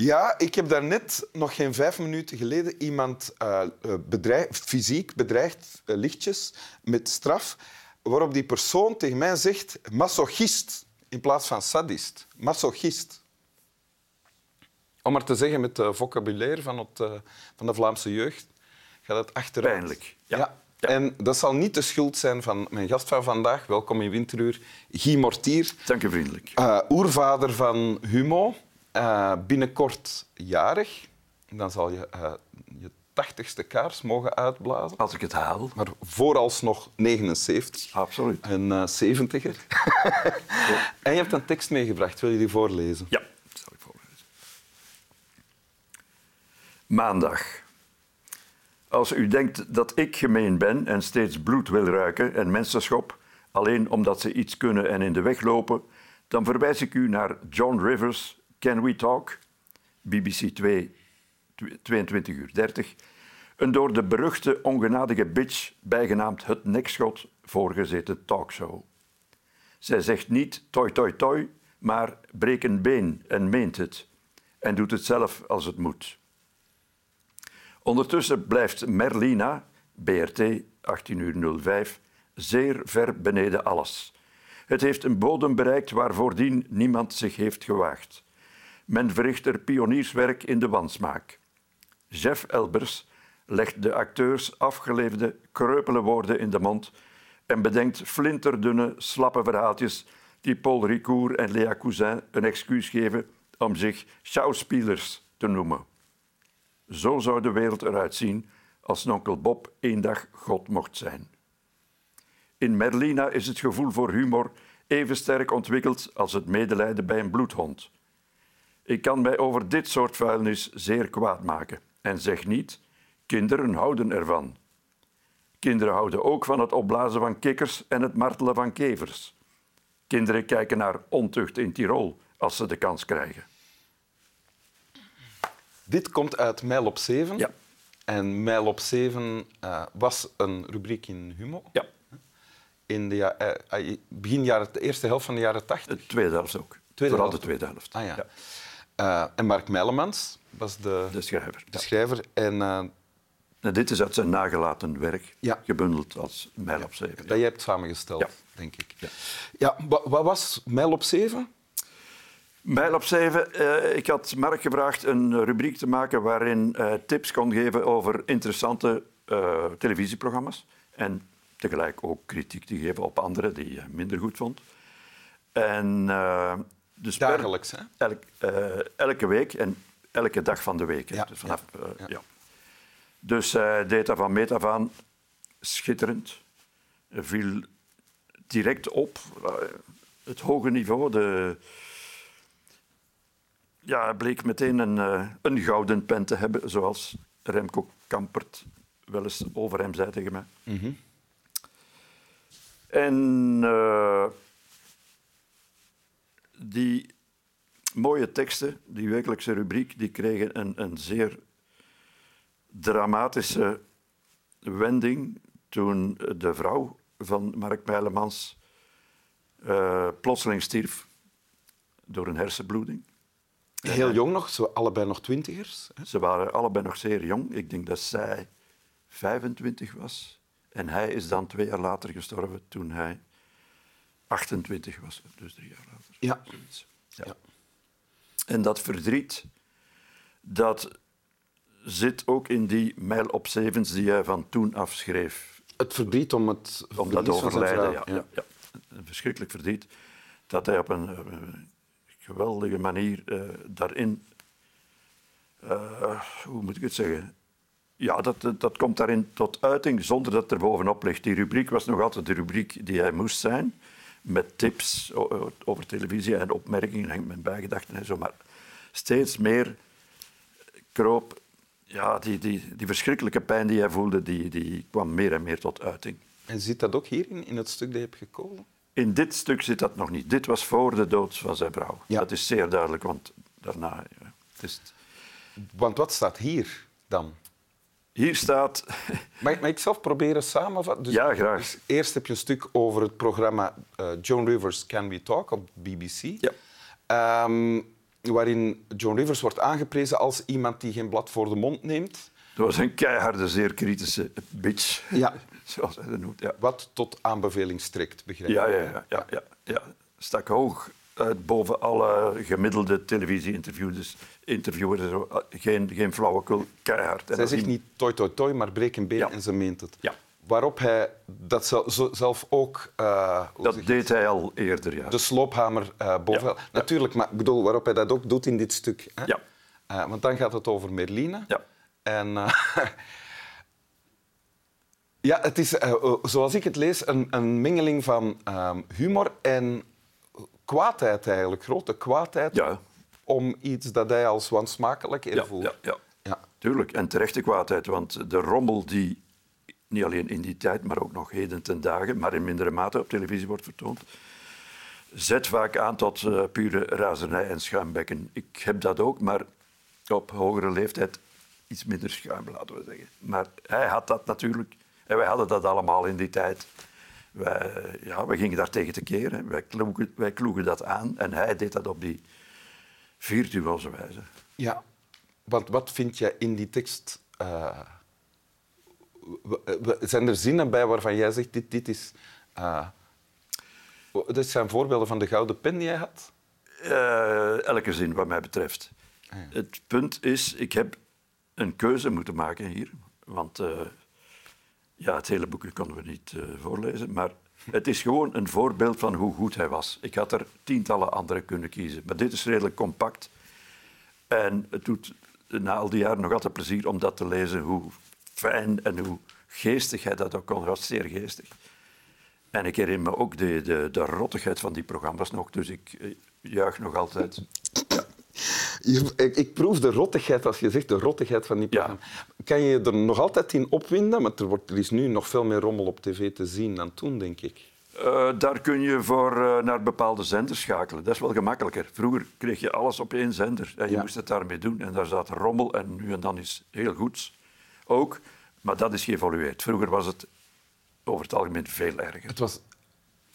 Ja, ik heb daarnet, nog geen vijf minuten geleden, iemand uh, bedreig, fysiek bedreigd, uh, lichtjes, met straf, waarop die persoon tegen mij zegt masochist in plaats van sadist. Masochist. Om maar te zeggen met het vocabulaire van, het, uh, van de Vlaamse jeugd, gaat het achteruit. Pijnlijk. Ja. ja. En dat zal niet de schuld zijn van mijn gast van vandaag. Welkom in Winteruur, Guy Mortier. Dank u vriendelijk. Uh, oervader van Humo. Uh, binnenkort jarig. Dan zal je uh, je tachtigste kaars mogen uitblazen. Als ik het haal. Maar vooralsnog 79. Absoluut. Een uh, 70er. ja. En je hebt een tekst meegebracht. Wil je die voorlezen? Ja, dat zal ik voorlezen. Maandag. Als u denkt dat ik gemeen ben en steeds bloed wil ruiken en mensen schop, alleen omdat ze iets kunnen en in de weg lopen, dan verwijs ik u naar John Rivers' Can We Talk, BBC 2, 22 uur 30, een door de beruchte ongenadige bitch bijgenaamd Het Nekschot voorgezeten talkshow. Zij zegt niet toi toi toi, maar breek een been en meent het. En doet het zelf als het moet. Ondertussen blijft Merlina, BRT 18.05, zeer ver beneden alles. Het heeft een bodem bereikt waar voordien niemand zich heeft gewaagd. Men verricht er pionierswerk in de wansmaak. Jeff Elbers legt de acteurs afgeleefde, kreupele woorden in de mond en bedenkt flinterdunne, slappe verhaaltjes die Paul Ricoeur en Léa Cousin een excuus geven om zich schauspielers te noemen. Zo zou de wereld eruit zien als onkel Bob één dag God mocht zijn. In Merlina is het gevoel voor humor even sterk ontwikkeld als het medelijden bij een bloedhond. Ik kan mij over dit soort vuilnis zeer kwaad maken en zeg niet: kinderen houden ervan. Kinderen houden ook van het opblazen van kikkers en het martelen van kevers. Kinderen kijken naar ontucht in Tirol als ze de kans krijgen. Dit komt uit Mijl op 7. Ja. En Mijl op 7 uh, was een rubriek in Humo. Ja. In de uh, begin jaren, de eerste helft van de jaren 80. De tweede helft ook. Tweede Vooral helft. de tweede helft. Ah, ja. ja. Uh, en Mark Mijlemans was de, de schrijver. De schrijver. En, en, dit is uit zijn nagelaten werk, ja. gebundeld als Mijl op 7. Dat jij hebt samengesteld, ja. denk ik. Ja, ja wat was Mijl op 7? Mijl op 7. Uh, ik had Mark gevraagd een rubriek te maken waarin tips kon geven over interessante televisieprogramma's. En tegelijk ook kritiek te geven op andere die hij minder goed vond. En, dus Dagelijks, hè? Elk, elke week en elke dag van de week. Ja, dus, vanaf, ja. ja. dus hij deed dat van meet af aan schitterend. Hij viel direct op. het hoge niveau, de ja, hij bleek meteen een, een gouden pen te hebben, zoals Remco Kampert wel eens over hem zei tegen mij. Mm -hmm. En uh, die mooie teksten, die wekelijkse rubriek, die kregen een, een zeer dramatische wending toen de vrouw van Mark Meilemans uh, plotseling stierf door een hersenbloeding. Heel jong nog, zo allebei nog twintigers. Hè? Ze waren allebei nog zeer jong. Ik denk dat zij 25 was. En hij is dan twee jaar later gestorven toen hij 28 was. Dus drie jaar later. Ja. ja. ja. En dat verdriet, dat zit ook in die mijl op zevens die hij van toen afschreef. Het verdriet om het om dat overlijden, ja, ja. ja, Een verschrikkelijk verdriet. Dat hij op een, een geweldige manier uh, daarin... Uh, hoe moet ik het zeggen? Ja, dat, dat, dat, komt daarin tot uiting zonder dat er bovenop ligt. Die rubriek was nog altijd de rubriek die hij moest zijn. Met tips over televisie en opmerkingen en mijn bijgedachten en zo. Maar steeds meer kroop... Ja, die, die, die verschrikkelijke pijn die hij voelde, die, die kwam meer en meer tot uiting. En zit dat ook hierin, in het stuk dat je hebt gekozen? In dit stuk zit dat nog niet. Dit was voor de dood van zijn vrouw. Ja. Dat is zeer duidelijk, want daarna... Ja, het is... Want wat staat hier dan? Hier staat... Mag, mag ik zelf proberen samenvatten? Dus, ja, graag. Dus eerst heb je een stuk over het programma uh, Joan Rivers Can We Talk op BBC. Ja. Um, waarin John Rivers wordt aangeprezen als iemand die geen blad voor de mond neemt. Dat was een keiharde, zeer kritische bitch, Ja. zoals hij dat noemt. Ja. Wat tot aanbeveling strekt, begrijp ik. Ja, ja, ja, ja, ja, ja. Stak hoog uit boven alle gemiddelde televisie-interviewers. Interviewers, en zo. Geen, geen flauwekul, keihard. Zij zegt niet toi toi toi, maar breek een been Ja. en ze meent het. Ja. Waarop hij dat zelf ook eh, Dat deed hij al eerder, ja. de sloophamer eh boven. Ja. Natuurlijk, maar ik bedoel, waarop hij dat ook doet in dit stuk. Hè? Ja. Eh, want dan gaat het over Merline. Ja. En ja, het is, zoals ik het lees, een, een mengeling van ehm, humor en kwaadheid eigenlijk. Grote kwaadheid Ja. om iets dat hij als wansmakelijk ervoert. ja, ja. Ja. Tuurlijk, en terechte kwaadheid, want de rommel die niet alleen in die tijd, maar ook nog heden ten dagen, maar in mindere mate op televisie wordt vertoond, zet vaak aan tot eh, pure razernij en schuimbekken. Ik heb dat ook, maar op hogere leeftijd iets minder schuim, laten we zeggen. Maar hij had dat natuurlijk, en wij hadden dat allemaal in die tijd. Wij, ja, wij gingen daar tegen te keren, wij kloegen, wij kloegen dat aan en hij deed dat op die virtuoze wijze. Ja, want wat vind je in die tekst? eh, w- zijn er zinnen bij waarvan jij zegt, dit, dit is... eh, dit zijn voorbeelden van de gouden pen die jij had? Eh, elke zin, wat mij betreft. Het punt is, ik heb een keuze moeten maken hier. Want eh, ja, het hele boekje konden we niet eh, voorlezen. Maar het is gewoon een voorbeeld van hoe goed hij was. Ik had er tientallen andere kunnen kiezen. Maar dit is redelijk compact. En het doet na al die jaren nog altijd plezier om dat te lezen. Hoe fijn en hoe geestig hij dat ook kon. Was zeer geestig. En ik herinner me ook de, de, de rottigheid van die programma's nog. Dus ik eh, juich nog altijd. Je- ik, ik proef de rottigheid, als je zegt de rottigheid van die Ja. programma. Kan je er nog altijd in opwinden? Want er, wordt, er is nu nog veel meer rommel op tv te zien dan toen, denk ik. Eh, daar kun je voor eh, naar bepaalde zenders schakelen. Dat is wel gemakkelijker. Vroeger kreeg je alles op één zender en je Ja. moest het daarmee doen. En daar zat rommel en nu en dan is heel goeds ook. Maar dat is geëvolueerd. Vroeger was het over het algemeen veel erger. Het was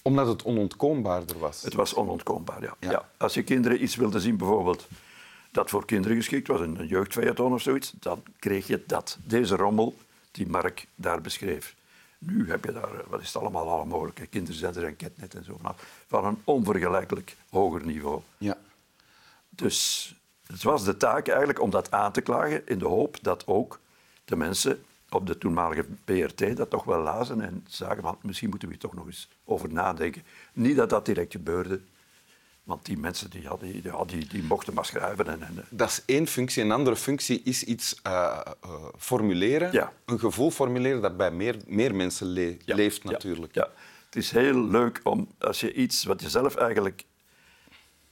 omdat het onontkoombaarder was. Het was onontkoombaar, ja. Ja. Ja. Als je kinderen iets wilde zien, bijvoorbeeld dat voor kinderen geschikt was, een jeugdfeuilleton of zoiets, dan kreeg je dat. Deze rommel die Mark daar beschreef. Nu heb je daar, eh, wat is het allemaal, alle mogelijke kinderzenders en ketnet en zo, van, van een onvergelijkelijk hoger niveau. Ja. Dus het was de taak eigenlijk om dat aan te klagen in de hoop dat ook de mensen op de toenmalige BRT dat toch wel lazen en zagen van misschien moeten we hier toch nog eens over nadenken. Niet dat dat direct gebeurde, want die mensen die, hadden, die, ja, die, die mochten maar schrijven. En, en, Dat is één functie. Een andere functie is iets eh, eh, formuleren. Ja. Een gevoel formuleren dat bij meer, meer mensen le- Ja, leeft natuurlijk. Ja, Het is heel leuk om als je iets wat je zelf eigenlijk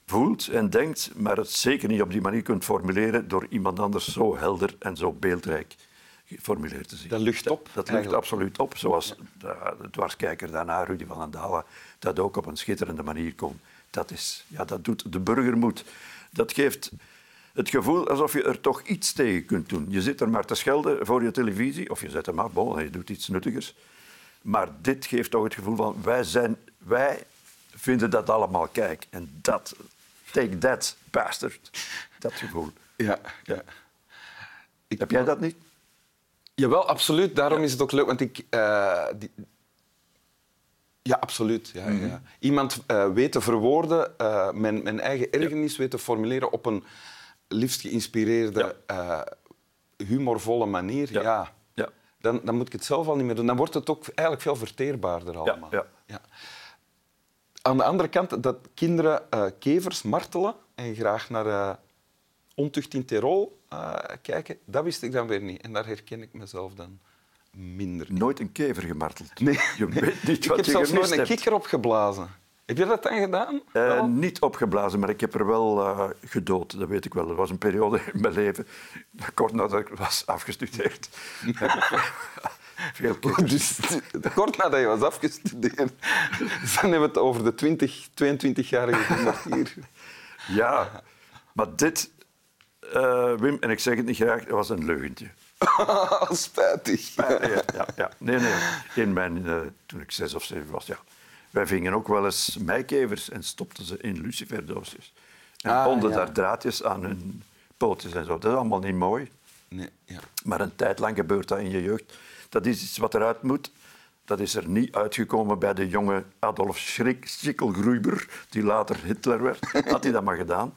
voelt en denkt, maar het zeker niet op die manier kunt formuleren door iemand anders zo helder en zo beeldrijk geformuleerd te zien. Dat lucht op, Dat, lucht eigenlijk. absoluut op, zoals de, de dwarskijker daarna, Rudy van den Dalen, dat ook op een schitterende manier kon. Dat, is, ja, dat doet de burger moed. Dat geeft het gevoel alsof je er toch iets tegen kunt doen. Je zit er maar te schelden voor je televisie, of je zet hem af, bon, je doet iets nuttigers. Maar dit geeft toch het gevoel van, wij, zijn, wij vinden dat allemaal kijk. En dat, take that, bastard. Dat gevoel. Ja, ja. Ik- Heb jij dat niet? Jawel, absoluut. Daarom is het ook leuk. Want ik... eh, die- Ja, absoluut. Ja, Mhm. ja. Iemand eh weet te verwoorden, eh, mijn, mijn eigen ergernis weet te formuleren op een liefst geïnspireerde, eh, humorvolle manier. Ja. Dan, dan moet ik het zelf al niet meer doen. Dan wordt het ook eigenlijk veel verteerbaarder allemaal. ja. Aan de andere kant, dat kinderen kevers martelen en graag naar ontucht in Tirol kijken, dat wist ik dan weer niet. En daar herken ik mezelf dan minder in. Nooit een kever gemarteld. Nee. Je weet niet ik wat heb je zelfs nooit een hebt. kikker opgeblazen. Heb je dat dan gedaan? Eh, niet opgeblazen, maar ik heb er wel eh, gedood, dat weet ik wel. Er was een periode in mijn leven, kort nadat ik was afgestudeerd. heb ik veel Dus kort nadat je was afgestudeerd, dan hebben we het over de 20, 22-jarige martier. Ja, maar dit, eh, Wim, en ik zeg het niet graag, dat was een leugentje. Spijtig. Ja, ja, ja. Nee, nee. In mijn, eh, toen ik zes of zeven was, ja. Wij vingen ook wel eens meikevers en stopten ze in luciferdoosjes. En Ah, bonden ja. daar draadjes aan hun pootjes en zo. Dat is allemaal niet mooi. Nee, ja. Maar een tijd lang gebeurt dat in je jeugd. Dat is iets wat eruit moet. Dat is er niet uitgekomen bij de jonge Adolf Schrik- Schickelgruber, die later Hitler werd. Had hij dat maar gedaan.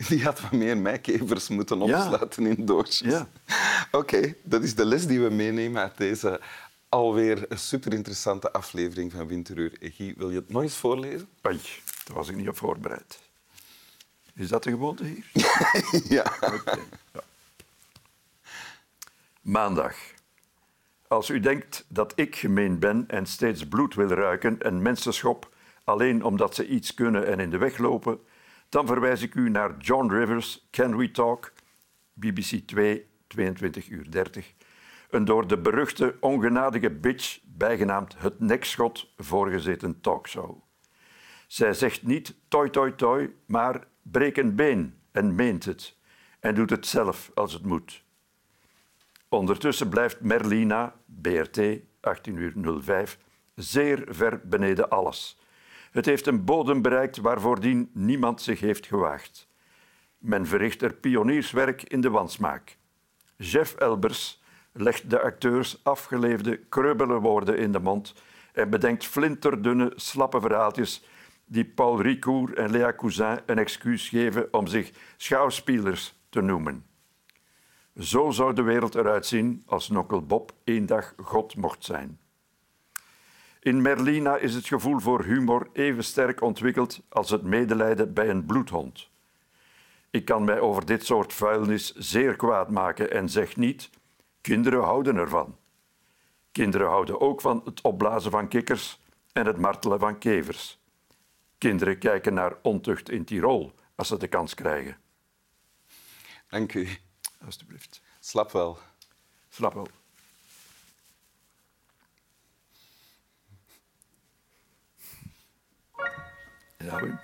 Die had wat meer mijkevers moeten Ja. opsluiten in doosjes. Ja. Oké, dat is de les die we meenemen uit deze alweer super interessante aflevering van Winteruur. Guy, wil je het nog eens voorlezen? Oei, daar was ik niet op voorbereid. Is dat de gewoonte hier? ja. Oké, ja. Maandag. Als u denkt dat ik gemeen ben en steeds bloed wil ruiken en mensen schop alleen omdat ze iets kunnen en in de weg lopen, dan verwijs ik u naar John Rivers' Can We Talk, BBC 2, 22 uur 30. Een door de beruchte ongenadige bitch, bijgenaamd het nekschot, voorgezeten talkshow. Zij zegt niet toi toi toi, maar breek een been en meent het. En doet het zelf als het moet. Ondertussen blijft Merlina, BRT, 1805, zeer ver beneden alles. Het heeft een bodem bereikt waar voordien niemand zich heeft gewaagd. Men verricht er pionierswerk in de wansmaak. Jeff Elbers legt de acteurs afgeleefde, krubbele woorden in de mond en bedenkt flinterdunne, slappe verhaaltjes die Paul Ricoeur en Léa Cousin een excuus geven om zich schouwspielers te noemen. Zo zou de wereld eruit zien als Nokkel Bob één dag God mocht zijn. In Merlina is het gevoel voor humor even sterk ontwikkeld als het medelijden bij een bloedhond. Ik kan mij over dit soort vuilnis zeer kwaad maken en zeg niet: kinderen houden ervan. Kinderen houden ook van het opblazen van kikkers en het martelen van kevers. Kinderen kijken naar ontucht in Tirol als ze de kans krijgen. Dank u. Alsjeblieft. Slap wel. Slap wel. Ja, Wim.